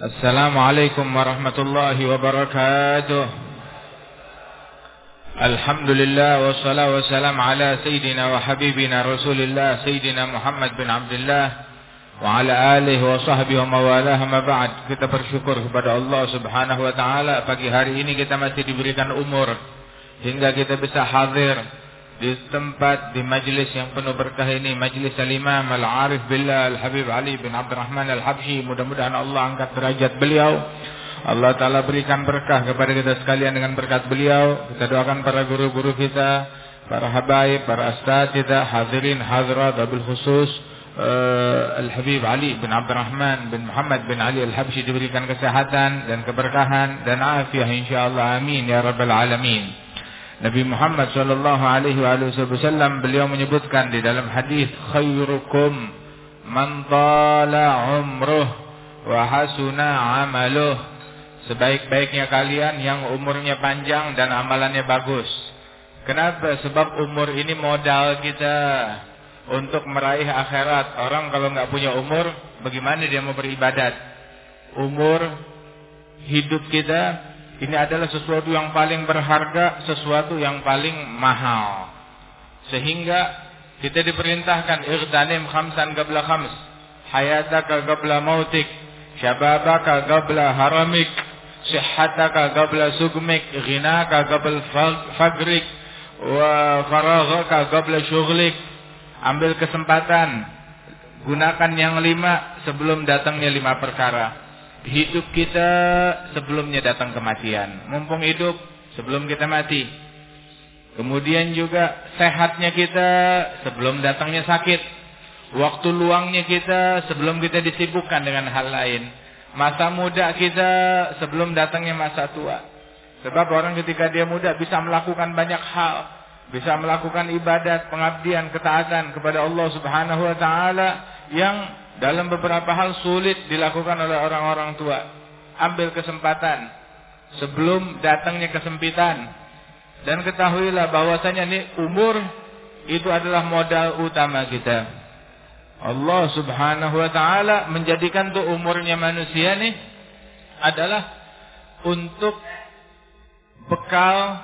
السلام عليكم ورحمة الله وبركاته الحمد لله والصلاة والسلام على سيدنا وحبيبنا رسول الله سيدنا محمد bin Abdullah wa ala alihi wa sahbihi wa mawalah ma ba'd kita bersyukur kepada Allah Subhanahu wa taala pagi hari ini kita masih diberikan umur hingga kita bisa hadir di tempat di majlis yang penuh berkah ini majlis al-imam al-arif billah al-habib Ali bin Abdurrahman al-Habsyi mudah-mudahan Allah angkat derajat beliau. Allah Ta'ala berikan berkah kepada kita sekalian dengan berkat beliau. Kita doakan para guru-guru kita para habaib, para kita hadirin hadirat wabil khusus uh, Al-Habib Ali bin Abdurrahman bin Muhammad bin Ali Al-Habsyi diberikan kesehatan dan keberkahan dan afiah insyaallah amin ya rabbal alamin Nabi Muhammad sallallahu alaihi wasallam beliau menyebutkan di dalam hadis khairukum man tala umruh wa hasuna amaluh sebaik-baiknya kalian yang umurnya panjang dan amalannya bagus. Kenapa? Sebab umur ini modal kita untuk meraih akhirat. Orang kalau nggak punya umur, bagaimana dia mau beribadat? Umur hidup kita ini adalah sesuatu yang paling berharga, sesuatu yang paling mahal. Sehingga kita diperintahkan irtanim khamsan qabla khams, hayataka qabla mautik, syababaka qabla haramik, sihhataka qabla sugmik, ghinaka qabla fagrik, wa faraghaka qabla syughlik. Ambil kesempatan, gunakan yang lima sebelum datangnya lima perkara hidup kita sebelumnya datang kematian. Mumpung hidup sebelum kita mati. Kemudian juga sehatnya kita sebelum datangnya sakit. Waktu luangnya kita sebelum kita disibukkan dengan hal lain. Masa muda kita sebelum datangnya masa tua. Sebab orang ketika dia muda bisa melakukan banyak hal. Bisa melakukan ibadat, pengabdian, ketaatan kepada Allah subhanahu wa ta'ala. Yang dalam beberapa hal sulit dilakukan oleh orang-orang tua. Ambil kesempatan sebelum datangnya kesempitan. Dan ketahuilah bahwasanya ini umur itu adalah modal utama kita. Allah Subhanahu wa taala menjadikan tuh umurnya manusia nih adalah untuk bekal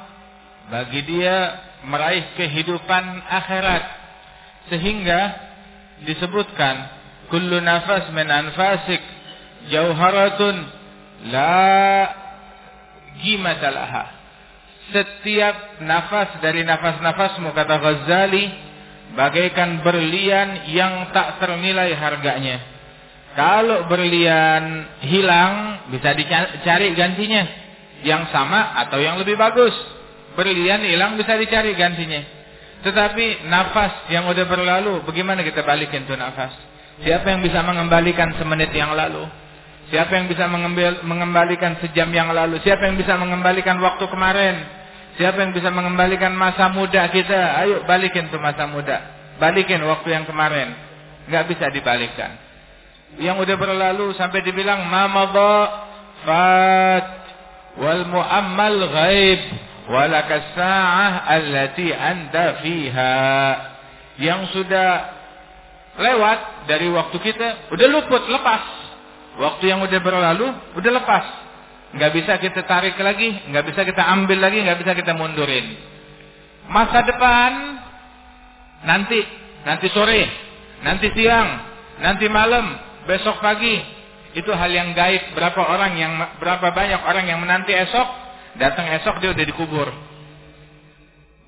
bagi dia meraih kehidupan akhirat. Sehingga disebutkan kullu nafas min anfasik jauharatun la qimata Setiap nafas dari nafas-nafasmu kata Ghazali bagaikan berlian yang tak ternilai harganya. Kalau berlian hilang bisa dicari gantinya yang sama atau yang lebih bagus. Berlian hilang bisa dicari gantinya. Tetapi nafas yang udah berlalu, bagaimana kita balikin tuh nafas? Siapa yang bisa mengembalikan semenit yang lalu? Siapa yang bisa mengembalikan sejam yang lalu? Siapa yang bisa mengembalikan waktu kemarin? Siapa yang bisa mengembalikan masa muda kita? Ayo balikin tuh masa muda. Balikin waktu yang kemarin. Gak bisa dibalikkan. Yang udah berlalu sampai dibilang mamadha fat wal muammal ghaib walakas sa'ah allati anda fiha. Yang sudah lewat dari waktu kita, udah luput, lepas. Waktu yang udah berlalu, udah lepas. Nggak bisa kita tarik lagi, nggak bisa kita ambil lagi, nggak bisa kita mundurin. Masa depan nanti, nanti sore, nanti siang, nanti malam, besok pagi, itu hal yang gaib. Berapa orang yang, berapa banyak orang yang menanti esok, datang esok dia udah dikubur.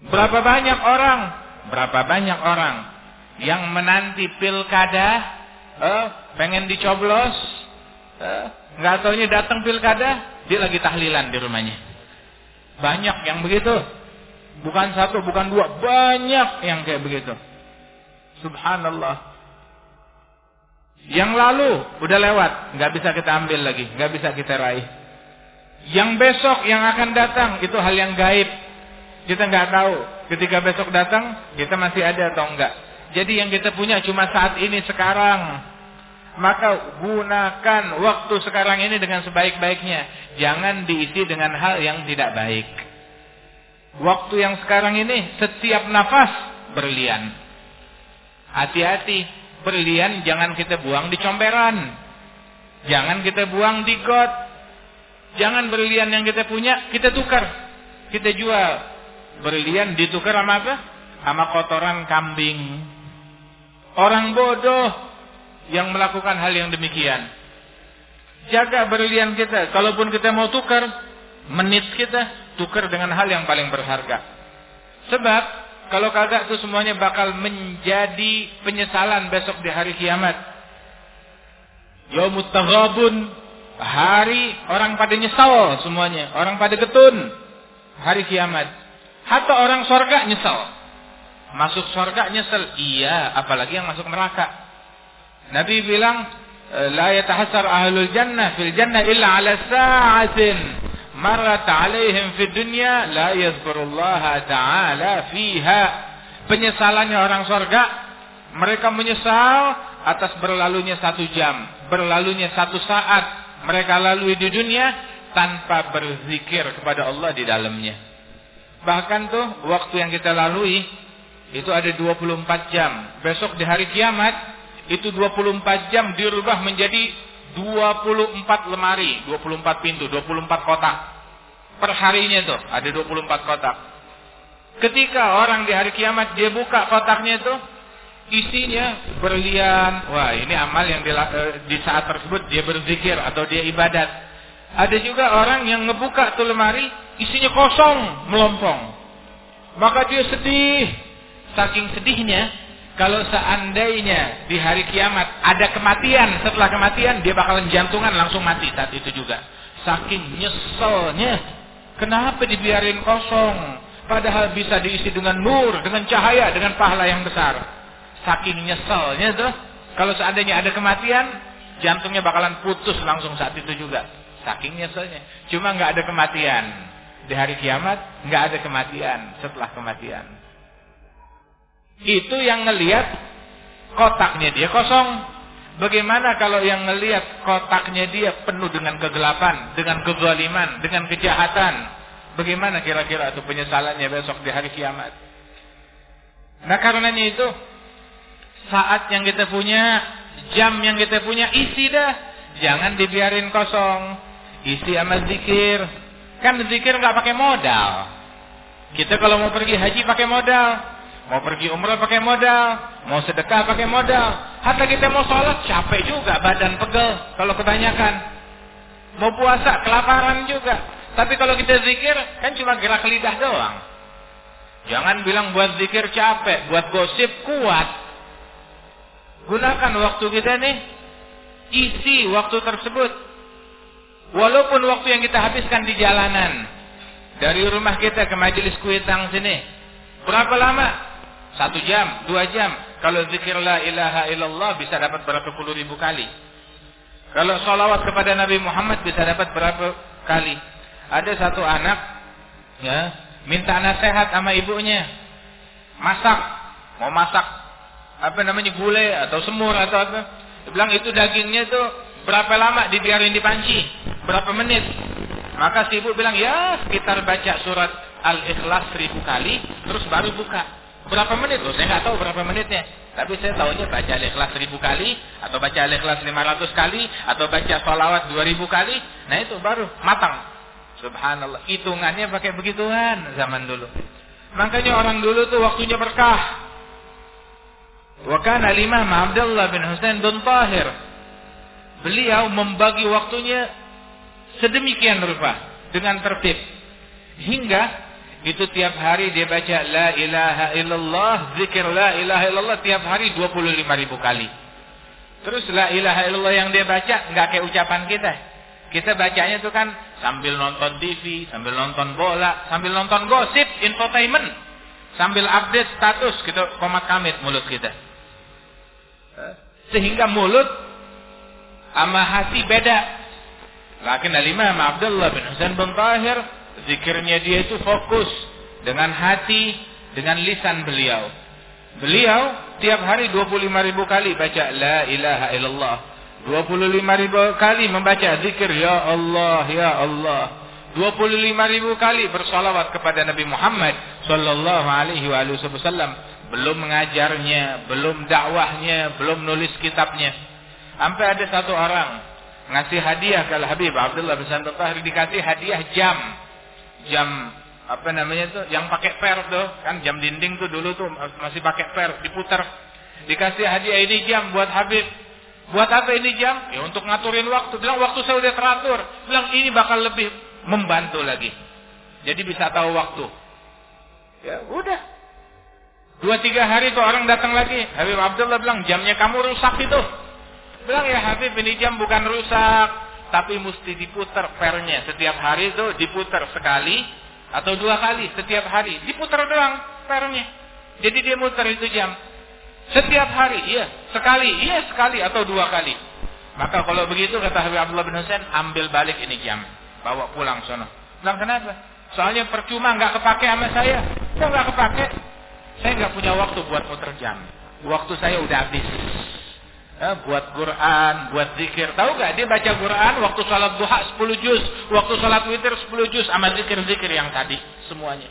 Berapa banyak orang, berapa banyak orang yang menanti pilkada, eh, pengen dicoblos, eh, nggak taunya datang pilkada, dia lagi tahlilan di rumahnya. Banyak yang begitu. Bukan satu, bukan dua, banyak yang kayak begitu. Subhanallah. Yang lalu udah lewat, nggak bisa kita ambil lagi, nggak bisa kita raih. Yang besok yang akan datang itu hal yang gaib. Kita nggak tahu. Ketika besok datang, kita masih ada atau enggak. Jadi yang kita punya cuma saat ini sekarang. Maka gunakan waktu sekarang ini dengan sebaik-baiknya. Jangan diisi dengan hal yang tidak baik. Waktu yang sekarang ini setiap nafas berlian. Hati-hati, berlian jangan kita buang di comberan. Jangan kita buang di got. Jangan berlian yang kita punya kita tukar. Kita jual. Berlian ditukar sama apa? Sama kotoran kambing. Orang bodoh yang melakukan hal yang demikian. Jaga berlian kita. Kalaupun kita mau tukar, menit kita tukar dengan hal yang paling berharga. Sebab kalau kagak itu semuanya bakal menjadi penyesalan besok di hari kiamat. Yaumut taghabun, hari orang pada nyesal semuanya, orang pada getun hari kiamat. Hatta orang sorga nyesal. Masuk sorga nyesel, iya, apalagi yang masuk neraka. Nabi bilang, la yatahassar ahlul jannah fil jannah illa ala sa'atin marat alaihim fid dunya la yazkurullaha ta'ala fiha. Penyesalannya orang sorga mereka menyesal atas berlalunya satu jam berlalunya satu saat. Mereka lalui di dunia tanpa berzikir kepada Allah di dalamnya. Bahkan tuh waktu yang kita lalui itu ada 24 jam besok di hari kiamat itu 24 jam dirubah menjadi 24 lemari, 24 pintu, 24 kotak. Per harinya itu ada 24 kotak. Ketika orang di hari kiamat dia buka kotaknya itu isinya berlian. Wah, ini amal yang di, eh, di saat tersebut dia berzikir atau dia ibadat. Ada juga orang yang ngebuka tuh lemari isinya kosong, melompong. Maka dia sedih. Saking sedihnya kalau seandainya di hari kiamat ada kematian, setelah kematian dia bakalan jantungan langsung mati saat itu juga. Saking nyeselnya, kenapa dibiarin kosong? Padahal bisa diisi dengan nur, dengan cahaya, dengan pahala yang besar. Saking nyeselnya tuh, kalau seandainya ada kematian, jantungnya bakalan putus langsung saat itu juga. Saking nyeselnya. Cuma nggak ada kematian. Di hari kiamat nggak ada kematian setelah kematian. Itu yang ngelihat kotaknya dia kosong. Bagaimana kalau yang ngelihat kotaknya dia penuh dengan kegelapan, dengan kezaliman, dengan kejahatan? Bagaimana kira-kira itu penyesalannya besok di hari kiamat? Nah karenanya itu saat yang kita punya, jam yang kita punya isi dah. Jangan dibiarin kosong. Isi sama zikir. Kan zikir nggak pakai modal. Kita kalau mau pergi haji pakai modal. Mau pergi umrah pakai modal, mau sedekah pakai modal. Hatta kita mau sholat capek juga, badan pegel kalau kebanyakan. Mau puasa kelaparan juga. Tapi kalau kita zikir kan cuma gerak lidah doang. Jangan bilang buat zikir capek, buat gosip kuat. Gunakan waktu kita nih, isi waktu tersebut. Walaupun waktu yang kita habiskan di jalanan. Dari rumah kita ke majelis kuitang sini. Berapa lama? Satu jam, dua jam. Kalau zikir la ilaha illallah bisa dapat berapa puluh ribu kali. Kalau salawat kepada Nabi Muhammad bisa dapat berapa kali. Ada satu anak, ya, minta nasihat sama ibunya. Masak, mau masak apa namanya gulai atau semur atau apa. Dia bilang itu dagingnya itu berapa lama dibiarin di panci? Berapa menit? Maka si ibu bilang ya sekitar baca surat Al-Ikhlas seribu kali terus baru buka. Berapa menit loh? Saya nggak tahu berapa menitnya. Tapi saya tahunya baca al-ikhlas seribu kali, atau baca al-ikhlas lima ratus kali, atau baca sholawat dua ribu kali. Nah itu baru matang. Subhanallah. Hitungannya pakai begituan zaman dulu. Makanya orang dulu tuh waktunya berkah. Wa kana Imam Abdullah bin Husain bin Tahir. Beliau membagi waktunya sedemikian rupa dengan tertib hingga itu tiap hari dia baca la ilaha illallah, zikir la ilaha illallah tiap hari 25 ribu kali. Terus la ilaha illallah yang dia baca nggak kayak ucapan kita. Kita bacanya itu kan sambil nonton TV, sambil nonton bola, sambil nonton gosip, infotainment, sambil update status kita komat kamit mulut kita. Sehingga mulut sama hati beda. Lakin al-Imam Abdullah bin Husain bin Tahir Zikirnya dia itu fokus dengan hati, dengan lisan beliau. Beliau tiap hari 25 ribu kali baca La ilaha illallah. 25 ribu kali membaca zikir Ya Allah, Ya Allah. 25 ribu kali bersalawat kepada Nabi Muhammad Sallallahu alaihi wasallam. Belum mengajarnya, belum dakwahnya, belum nulis kitabnya. Sampai ada satu orang ngasih hadiah ke Habib Abdullah bin Tahir dikasih hadiah jam. Jam apa namanya tuh yang pakai per tuh kan jam dinding tuh dulu tuh masih pakai per diputar. Dikasih hadiah ini jam buat Habib. Buat apa ini jam? Ya untuk ngaturin waktu. Bilang waktu saya udah teratur. Bilang ini bakal lebih membantu lagi. Jadi bisa tahu waktu. Ya udah. Dua tiga hari tuh orang datang lagi. Habib Abdullah bilang jamnya kamu rusak itu. Bilang ya Habib ini jam bukan rusak tapi mesti diputar pernya. Setiap hari itu diputar sekali atau dua kali setiap hari. Diputar doang pernya. Jadi dia muter itu jam. Setiap hari iya. Sekali iya sekali atau dua kali. Maka kalau begitu kata Habib Abdullah bin Husain ambil balik ini jam. Bawa pulang sono bilang kenapa? Soalnya percuma nggak kepake sama saya. Saya nggak kepake? Saya nggak punya waktu buat muter jam. Waktu saya udah habis eh, buat Quran, buat zikir. Tahu gak dia baca Quran waktu salat duha 10 juz, waktu salat witir 10 juz sama zikir-zikir yang tadi semuanya.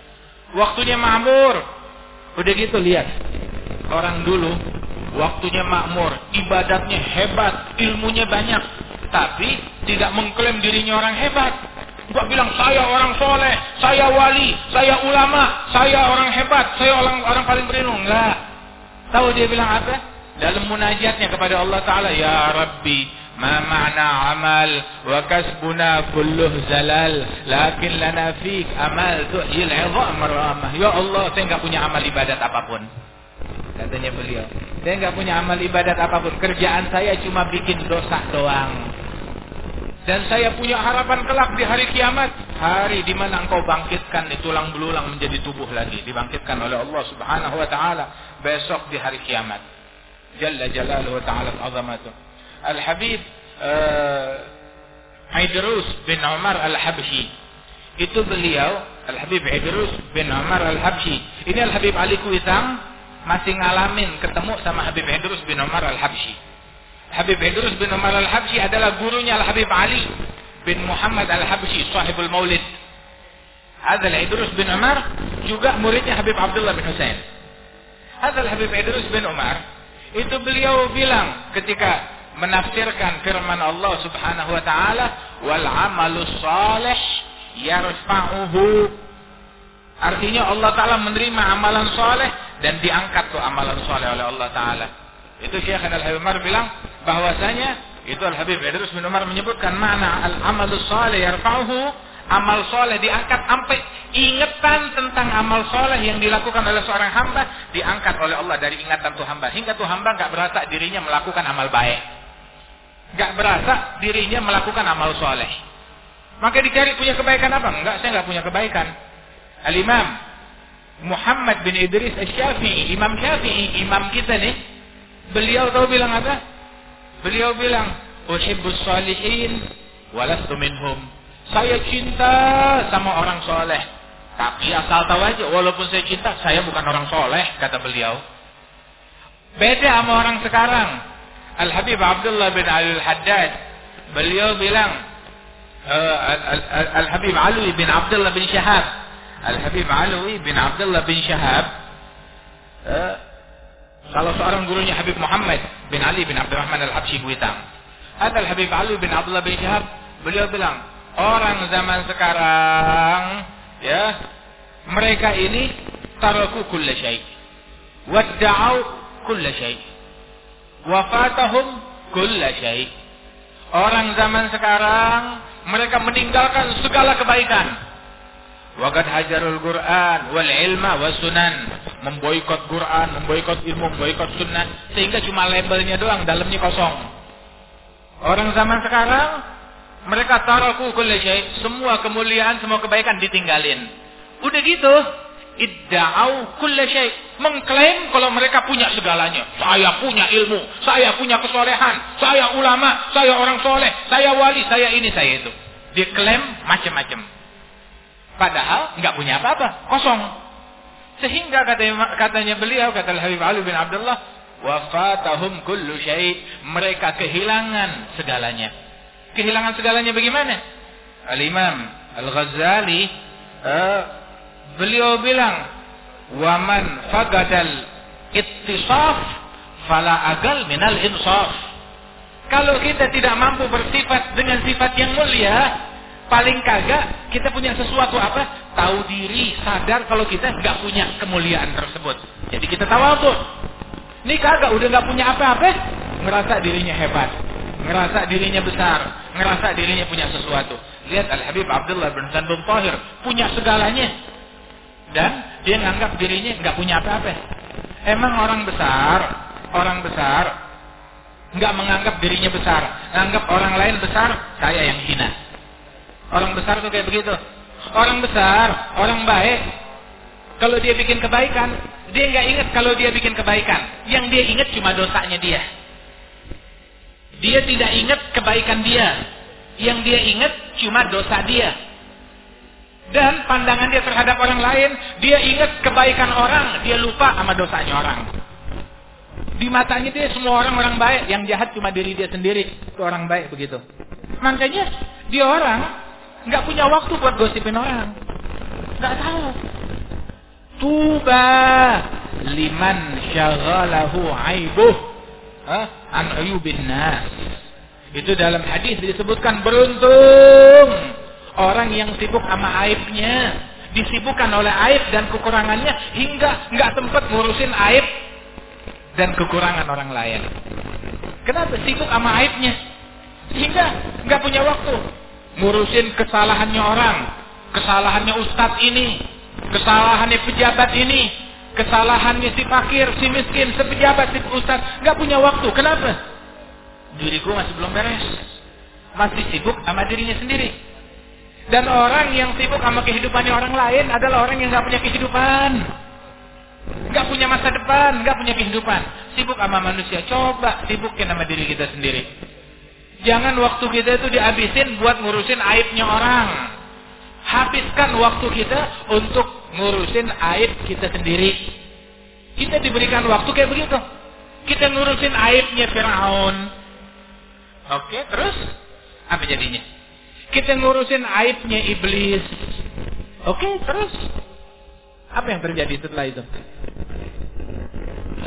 Waktunya makmur. Udah gitu lihat. Orang dulu waktunya makmur, ibadatnya hebat, ilmunya banyak, tapi tidak mengklaim dirinya orang hebat. Gak bilang saya orang soleh, saya wali, saya ulama, saya orang hebat, saya orang orang paling berilmu. Enggak. Tahu dia bilang apa? Dalam munajatnya kepada Allah Ta'ala Ya Rabbi ma'na amal kasbuna kulluh zalal lakin lana fik amal tu'il izam ramah Ya Allah saya enggak punya amal ibadat apa pun. Katanya beliau. Saya enggak punya amal ibadat apa pun. Kerjaan saya cuma bikin dosa doang. Dan saya punya harapan kelak di hari kiamat. Hari di mana engkau bangkitkan di tulang belulang menjadi tubuh lagi. Dibangkitkan oleh Allah Subhanahu wa taala besok di hari kiamat جل جلاله وتعالى عظمته uh, Idrus bin Umar Al-Habsyi itu beliau Al-Habib Idrus bin Umar Al-Habsyi ini Al-Habib Ali Kuitang masih ngalamin ketemu sama Habib Idrus bin Umar Al-Habsyi Habib Idrus bin Umar Al-Habsyi adalah gurunya Al-Habib Ali bin Muhammad Al-Habsyi sahibul maulid Hadal Idrus bin Umar juga muridnya Habib Abdullah bin Husain Hadal Habib Idrus bin Umar itu beliau bilang ketika menafsirkan firman Allah Subhanahu wa taala wal amalus salih yarfa'uhu. Artinya Allah taala menerima amalan soleh dan diangkat tuh amalan soleh oleh Allah taala. Itu Syekh Al Habib Umar bilang bahwasanya itu Al Habib Idrus bin Umar menyebutkan makna al amalus salih yarfa'uhu amal soleh diangkat sampai ingatan tentang amal soleh yang dilakukan oleh seorang hamba diangkat oleh Allah dari ingatan tuh hamba. Hingga tuh hamba nggak berasa dirinya melakukan amal baik. Nggak berasa dirinya melakukan amal soleh. Maka dicari punya kebaikan apa? Enggak saya nggak punya kebaikan. Al Imam Muhammad bin Idris Al-Syafi'i Imam Syafi'i imam kita nih beliau tahu bilang apa? Beliau bilang uhibbus salihin walastu minhum saya cinta sama orang soleh. Tapi asal tahu aja, walaupun saya cinta, saya bukan orang soleh, kata beliau. Beda sama orang sekarang. Al-Habib Abdullah bin Al-Haddad, beliau bilang, uh, Al-Habib Alwi bin Abdullah bin Syahab, Al-Habib Alwi bin Abdullah bin Syahab, uh, salah seorang gurunya Habib Muhammad bin Ali bin Abdurrahman Al-Habsyi Buitang. Ada Al-Habib Alwi bin Abdullah bin Syahab, beliau bilang, orang zaman sekarang ya mereka ini taraku kulla syai wadda'u kulla syai wafatahum kulla syai orang zaman sekarang mereka meninggalkan segala kebaikan Waqad hajarul Quran wal ilma was sunan. Memboikot Quran, memboikot ilmu, memboikot sunnah. Sehingga cuma labelnya doang, dalamnya kosong. Orang zaman sekarang mereka taraku kulli syai, semua kemuliaan, semua kebaikan ditinggalin. Udah gitu, idda'au kulli syai, mengklaim kalau mereka punya segalanya. Saya punya ilmu, saya punya kesolehan, saya ulama, saya orang soleh, saya wali, saya ini, saya itu. Diklaim macam-macam. Padahal nggak punya apa-apa, kosong. Sehingga katanya, katanya beliau, kata Habib Ali bin Abdullah, wafatahum kullu syai, mereka kehilangan segalanya kehilangan segalanya bagaimana? Al-Imam Al-Ghazali uh, beliau bilang waman fagadal ittisaf fala agal minal insaf Kalau kita tidak mampu bersifat dengan sifat yang mulia, paling kagak kita punya sesuatu apa? Tahu diri, sadar kalau kita nggak punya kemuliaan tersebut. Jadi kita tawadhu. Ini kagak udah nggak punya apa-apa, ngerasa dirinya hebat, ngerasa dirinya besar, ngerasa dirinya punya sesuatu. Lihat Al Habib Abdullah bin Zanbun Tahir punya segalanya dan dia nganggap dirinya nggak punya apa-apa. Emang orang besar, orang besar nggak menganggap dirinya besar, menganggap orang lain besar, saya yang hina. Orang besar tuh kayak begitu. Orang besar, orang baik, kalau dia bikin kebaikan, dia nggak ingat kalau dia bikin kebaikan. Yang dia ingat cuma dosanya dia. Dia tidak ingat kebaikan dia. Yang dia ingat cuma dosa dia. Dan pandangan dia terhadap orang lain, dia ingat kebaikan orang, dia lupa sama dosanya orang. Di matanya dia semua orang orang baik, yang jahat cuma diri dia sendiri. Itu orang baik begitu. Makanya dia orang nggak punya waktu buat gosipin orang. Nggak tahu. Tuba liman syaghalahu aibuh an ayubin nas. Itu dalam hadis disebutkan beruntung orang yang sibuk sama aibnya, disibukkan oleh aib dan kekurangannya hingga nggak sempat ngurusin aib dan kekurangan orang lain. Kenapa sibuk sama aibnya? Sehingga nggak punya waktu ngurusin kesalahannya orang, kesalahannya ustadz ini, kesalahannya pejabat ini, kesalahannya si fakir, si miskin, si pejabat, si ustadz, nggak punya waktu. Kenapa? Diriku masih belum beres, masih sibuk sama dirinya sendiri. Dan orang yang sibuk sama kehidupannya orang lain adalah orang yang nggak punya kehidupan. Nggak punya masa depan, nggak punya kehidupan. Sibuk sama manusia. Coba sibukin sama diri kita sendiri. Jangan waktu kita itu dihabisin buat ngurusin aibnya orang. Habiskan waktu kita untuk ngurusin aib kita sendiri. Kita diberikan waktu kayak begitu. Kita ngurusin aibnya Fir'aun. Oke, terus? Apa jadinya? Kita ngurusin aibnya iblis. Oke, terus? Apa yang terjadi setelah itu?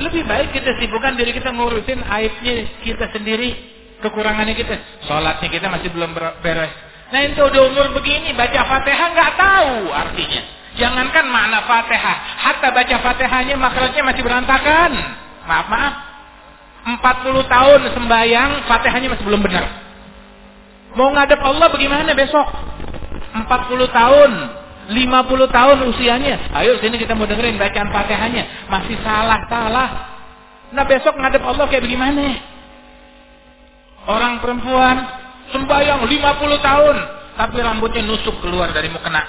Lebih baik kita sibukkan diri kita ngurusin aibnya kita sendiri, kekurangannya kita. Sholatnya kita masih belum beres. Nah itu udah umur begini, baca fatihah nggak tahu artinya. Jangankan makna fatihah, hatta baca fatihahnya makrotnya masih berantakan. Maaf maaf, 40 tahun sembahyang, fatihahnya masih belum benar. Mau ngadep Allah bagaimana besok? 40 tahun 50 tahun usianya. Ayo sini kita mau dengerin bacaan Fatihahnya. Masih salah-salah. Nah besok ngadep Allah kayak bagaimana? Orang perempuan sembahyang 50 tahun tapi rambutnya nusuk keluar dari mukena.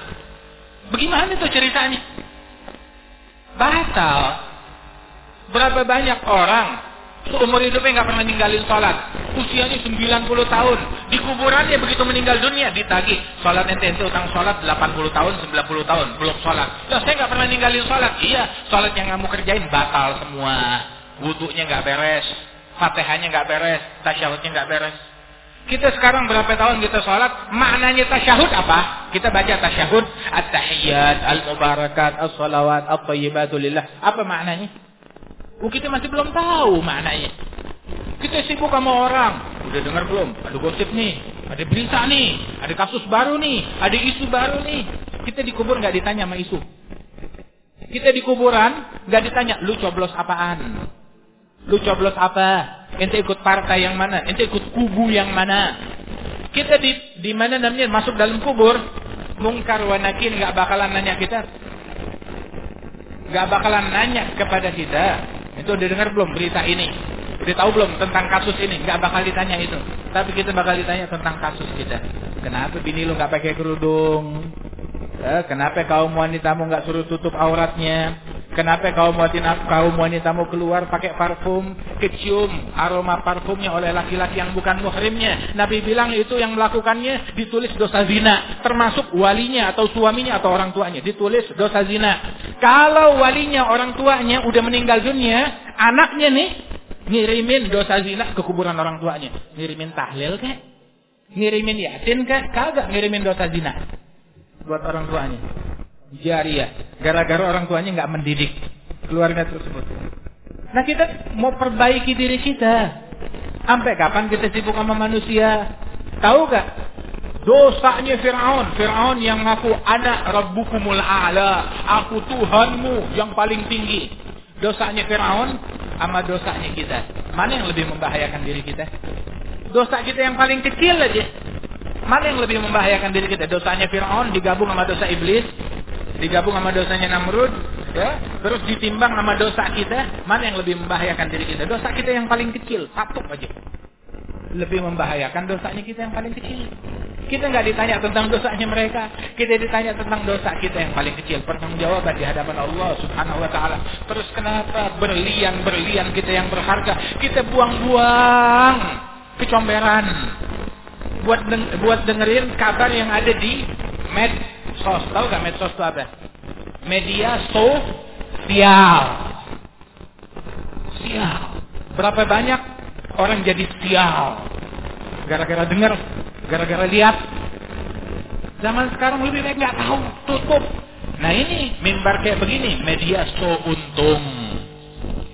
Bagaimana itu ceritanya? Batal. Berapa banyak orang Seumur hidupnya nggak pernah ninggalin sholat. Usianya 90 tahun. Di kuburannya begitu meninggal dunia ditagih. Sholat ente ente utang sholat 80 tahun, 90 tahun belum sholat. Loh, saya nggak pernah ninggalin sholat. Iya, sholat yang kamu kerjain batal semua. Wudhunya nggak beres, fatihahnya nggak beres, tasyahudnya nggak beres. Kita sekarang berapa tahun kita sholat? Maknanya tasyahud apa? Kita baca tasyahud, at-tahiyyat, al-mubarakat, as-salawat, at-tayyibatu lillah. Apa maknanya? Oh, kita masih belum tahu maknanya. Kita sibuk sama orang. Udah dengar belum? Ada gosip nih. Ada berita nih. Ada kasus baru nih. Ada isu baru nih. Kita dikubur nggak ditanya sama isu. Kita di kuburan nggak ditanya, lu coblos apaan? Lu coblos apa? Ente ikut partai yang mana? Ente ikut kubu yang mana? Kita di di mana namanya masuk dalam kubur, mungkar wa nakir nggak bakalan nanya kita. Nggak bakalan nanya kepada kita itu udah dengar belum berita ini? Udah tahu belum tentang kasus ini? Gak bakal ditanya itu. Tapi kita bakal ditanya tentang kasus kita. Kenapa bini lu gak pakai kerudung? Eh, kenapa kaum wanitamu nggak suruh tutup auratnya? Kenapa kaum wanita kaum wanitamu keluar pakai parfum, kecium aroma parfumnya oleh laki-laki yang bukan muhrimnya? Nabi bilang itu yang melakukannya ditulis dosa zina, termasuk walinya atau suaminya atau orang tuanya ditulis dosa zina. Kalau walinya orang tuanya udah meninggal dunia, anaknya nih ngirimin dosa zina ke kuburan orang tuanya, ngirimin tahlil kek? Ngirimin yasin kek? Kagak ngirimin dosa zina buat orang tuanya. Jariah. Gara-gara orang tuanya nggak mendidik keluarga tersebut. Nah kita mau perbaiki diri kita. Sampai kapan kita sibuk sama manusia? Tahu gak? Dosanya Fir'aun. Fir'aun yang ngaku anak Rabbukumul A'la. Aku Tuhanmu yang paling tinggi. Dosanya Fir'aun sama dosanya kita. Mana yang lebih membahayakan diri kita? Dosa kita yang paling kecil aja. Mana yang lebih membahayakan diri kita? Dosanya Fir'aun digabung sama dosa iblis. Digabung sama dosanya Namrud ya, terus ditimbang sama dosa kita, mana yang lebih membahayakan diri kita? Dosa kita yang paling kecil, satu aja. Lebih membahayakan dosanya kita yang paling kecil. Kita nggak ditanya tentang dosanya mereka, kita ditanya tentang dosa kita yang paling kecil. Pertanggungjawaban di hadapan Allah Subhanahu wa taala. Terus kenapa berlian-berlian kita yang berharga kita buang-buang kecomberan buat deng buat dengerin kabar yang ada di medsos. Tahu gak medsos itu apa? media sosial. Sial. Berapa banyak orang jadi sial? Gara-gara dengar, gara-gara lihat. Zaman sekarang lebih baik nggak tahu, tutup. Nah ini mimbar kayak begini, media so untung.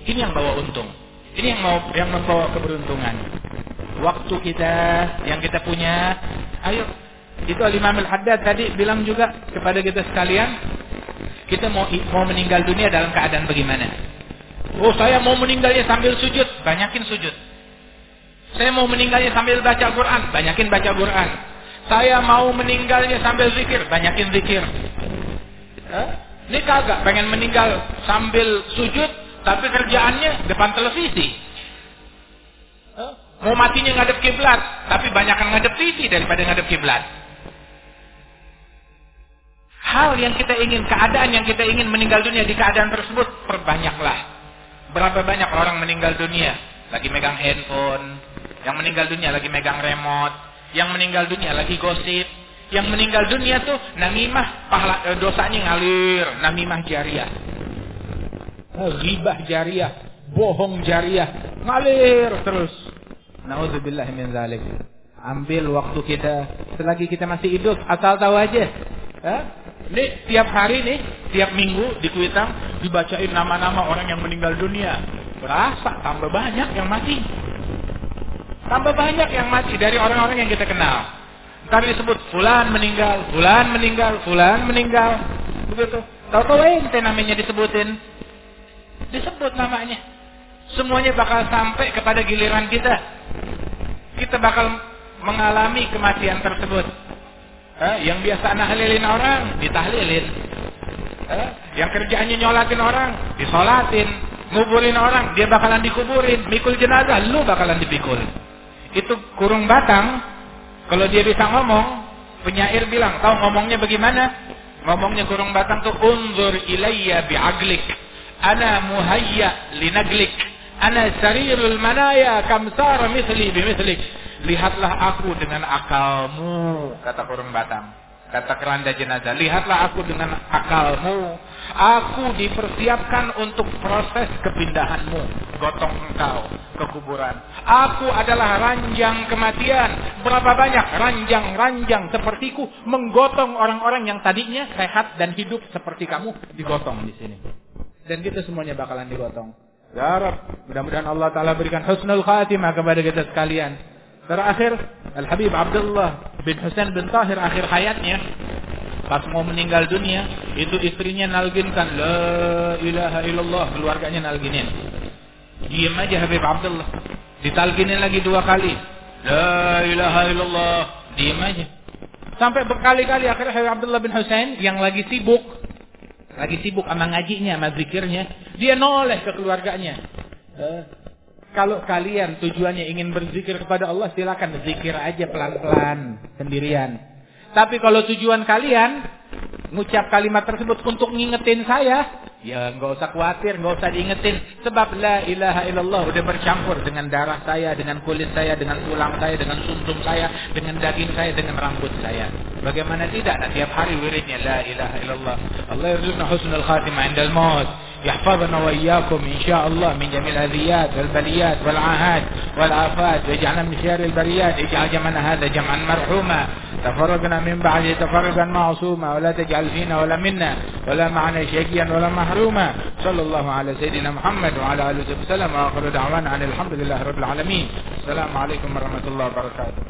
Ini yang bawa untung. Ini yang mau yang membawa keberuntungan. Waktu kita yang kita punya, ayo itu Al-Imam Al-Haddad tadi bilang juga kepada kita sekalian, kita mau mau meninggal dunia dalam keadaan bagaimana? Oh, saya mau meninggalnya sambil sujud, banyakin sujud. Saya mau meninggalnya sambil baca Quran, banyakin baca Quran. Saya mau meninggalnya sambil zikir, banyakin zikir. Ini kagak pengen meninggal sambil sujud, tapi kerjaannya depan televisi. Eh? Mau matinya ngadep kiblat, tapi banyakkan ngadep TV daripada ngadep kiblat hal yang kita ingin, keadaan yang kita ingin meninggal dunia di keadaan tersebut, perbanyaklah. Berapa banyak orang meninggal dunia lagi megang handphone, yang meninggal dunia lagi megang remote, yang meninggal dunia lagi gosip, yang meninggal dunia tuh namimah pahala eh, dosanya ngalir, namimah jariah. Oh, ribah jariah, bohong jariah, ngalir terus. Nauzubillah min zalik. Ambil waktu kita selagi kita masih hidup, asal tahu aja. Eh? Ini tiap hari nih, tiap minggu di Kuitang dibacain nama-nama orang yang meninggal dunia. Berasa tambah banyak yang mati. Tambah banyak yang mati dari orang-orang yang kita kenal. Ntar disebut fulan meninggal, fulan meninggal, fulan meninggal. Begitu. Tahu-tahu ente namanya disebutin. Disebut namanya. Semuanya bakal sampai kepada giliran kita. Kita bakal mengalami kematian tersebut. Eh, yang biasa nahlilin orang, ditahlilin. Eh, yang kerjaannya nyolatin orang, disolatin. Nguburin orang, dia bakalan dikuburin. Mikul jenazah, lu bakalan dipikul. Itu kurung batang, kalau dia bisa ngomong, penyair bilang, tahu ngomongnya bagaimana? Ngomongnya kurung batang tuh, unzur ilayya bi'aglik. Ana muhayya linaglik. Ana sarirul manaya kamsara misli bimithlik. Lihatlah aku dengan akalmu, kata kurung batang. Kata keranda jenazah, lihatlah aku dengan akalmu. Aku dipersiapkan untuk proses kepindahanmu. Gotong engkau ke kuburan. Aku adalah ranjang kematian. Berapa banyak ranjang-ranjang sepertiku menggotong orang-orang yang tadinya sehat dan hidup seperti kamu digotong di sini. Dan kita semuanya bakalan digotong. Ya Rab, mudah-mudahan Allah Ta'ala berikan husnul khatimah kepada kita sekalian. Terakhir Al-Habib Abdullah bin Husain bin Tahir akhir hayatnya. Pas mau meninggal dunia itu istrinya nalginkan la ilaha illallah keluarganya nalginin. Diam aja Habib Abdullah. Ditalginin lagi dua kali. La ilaha illallah diam aja. Sampai berkali-kali akhirnya Habib Abdullah bin Husain yang lagi sibuk lagi sibuk sama ngajinya sama zikirnya dia noleh ke keluarganya eh, kalau kalian tujuannya ingin berzikir kepada Allah, silakan zikir aja pelan-pelan sendirian. Tapi kalau tujuan kalian ngucap kalimat tersebut untuk ngingetin saya, ya nggak usah khawatir, nggak usah diingetin. Sebab la ilaha illallah udah bercampur dengan darah saya, dengan kulit saya, dengan tulang saya, dengan sumsum saya, dengan daging saya, dengan rambut saya. Bagaimana tidak? Nah, tiap hari wiridnya la ilaha illallah. Allah yarzuqna husnul khatimah indal maut. يحفظنا وإياكم إن شاء الله من جميع الأذيات والبليات والعاهات والآفات ويجعلنا من شر البريات اجعل جمعنا هذا جمعا مرحوما تفرقنا من بعده تفرقا معصوما ولا تجعل فينا ولا منا ولا معنا شقيا ولا محروما. صلى الله على سيدنا محمد وعلى آله وصحبه وسلم. وآخر دعوانا عن الحمد لله رب العالمين. السلام عليكم ورحمة الله وبركاته.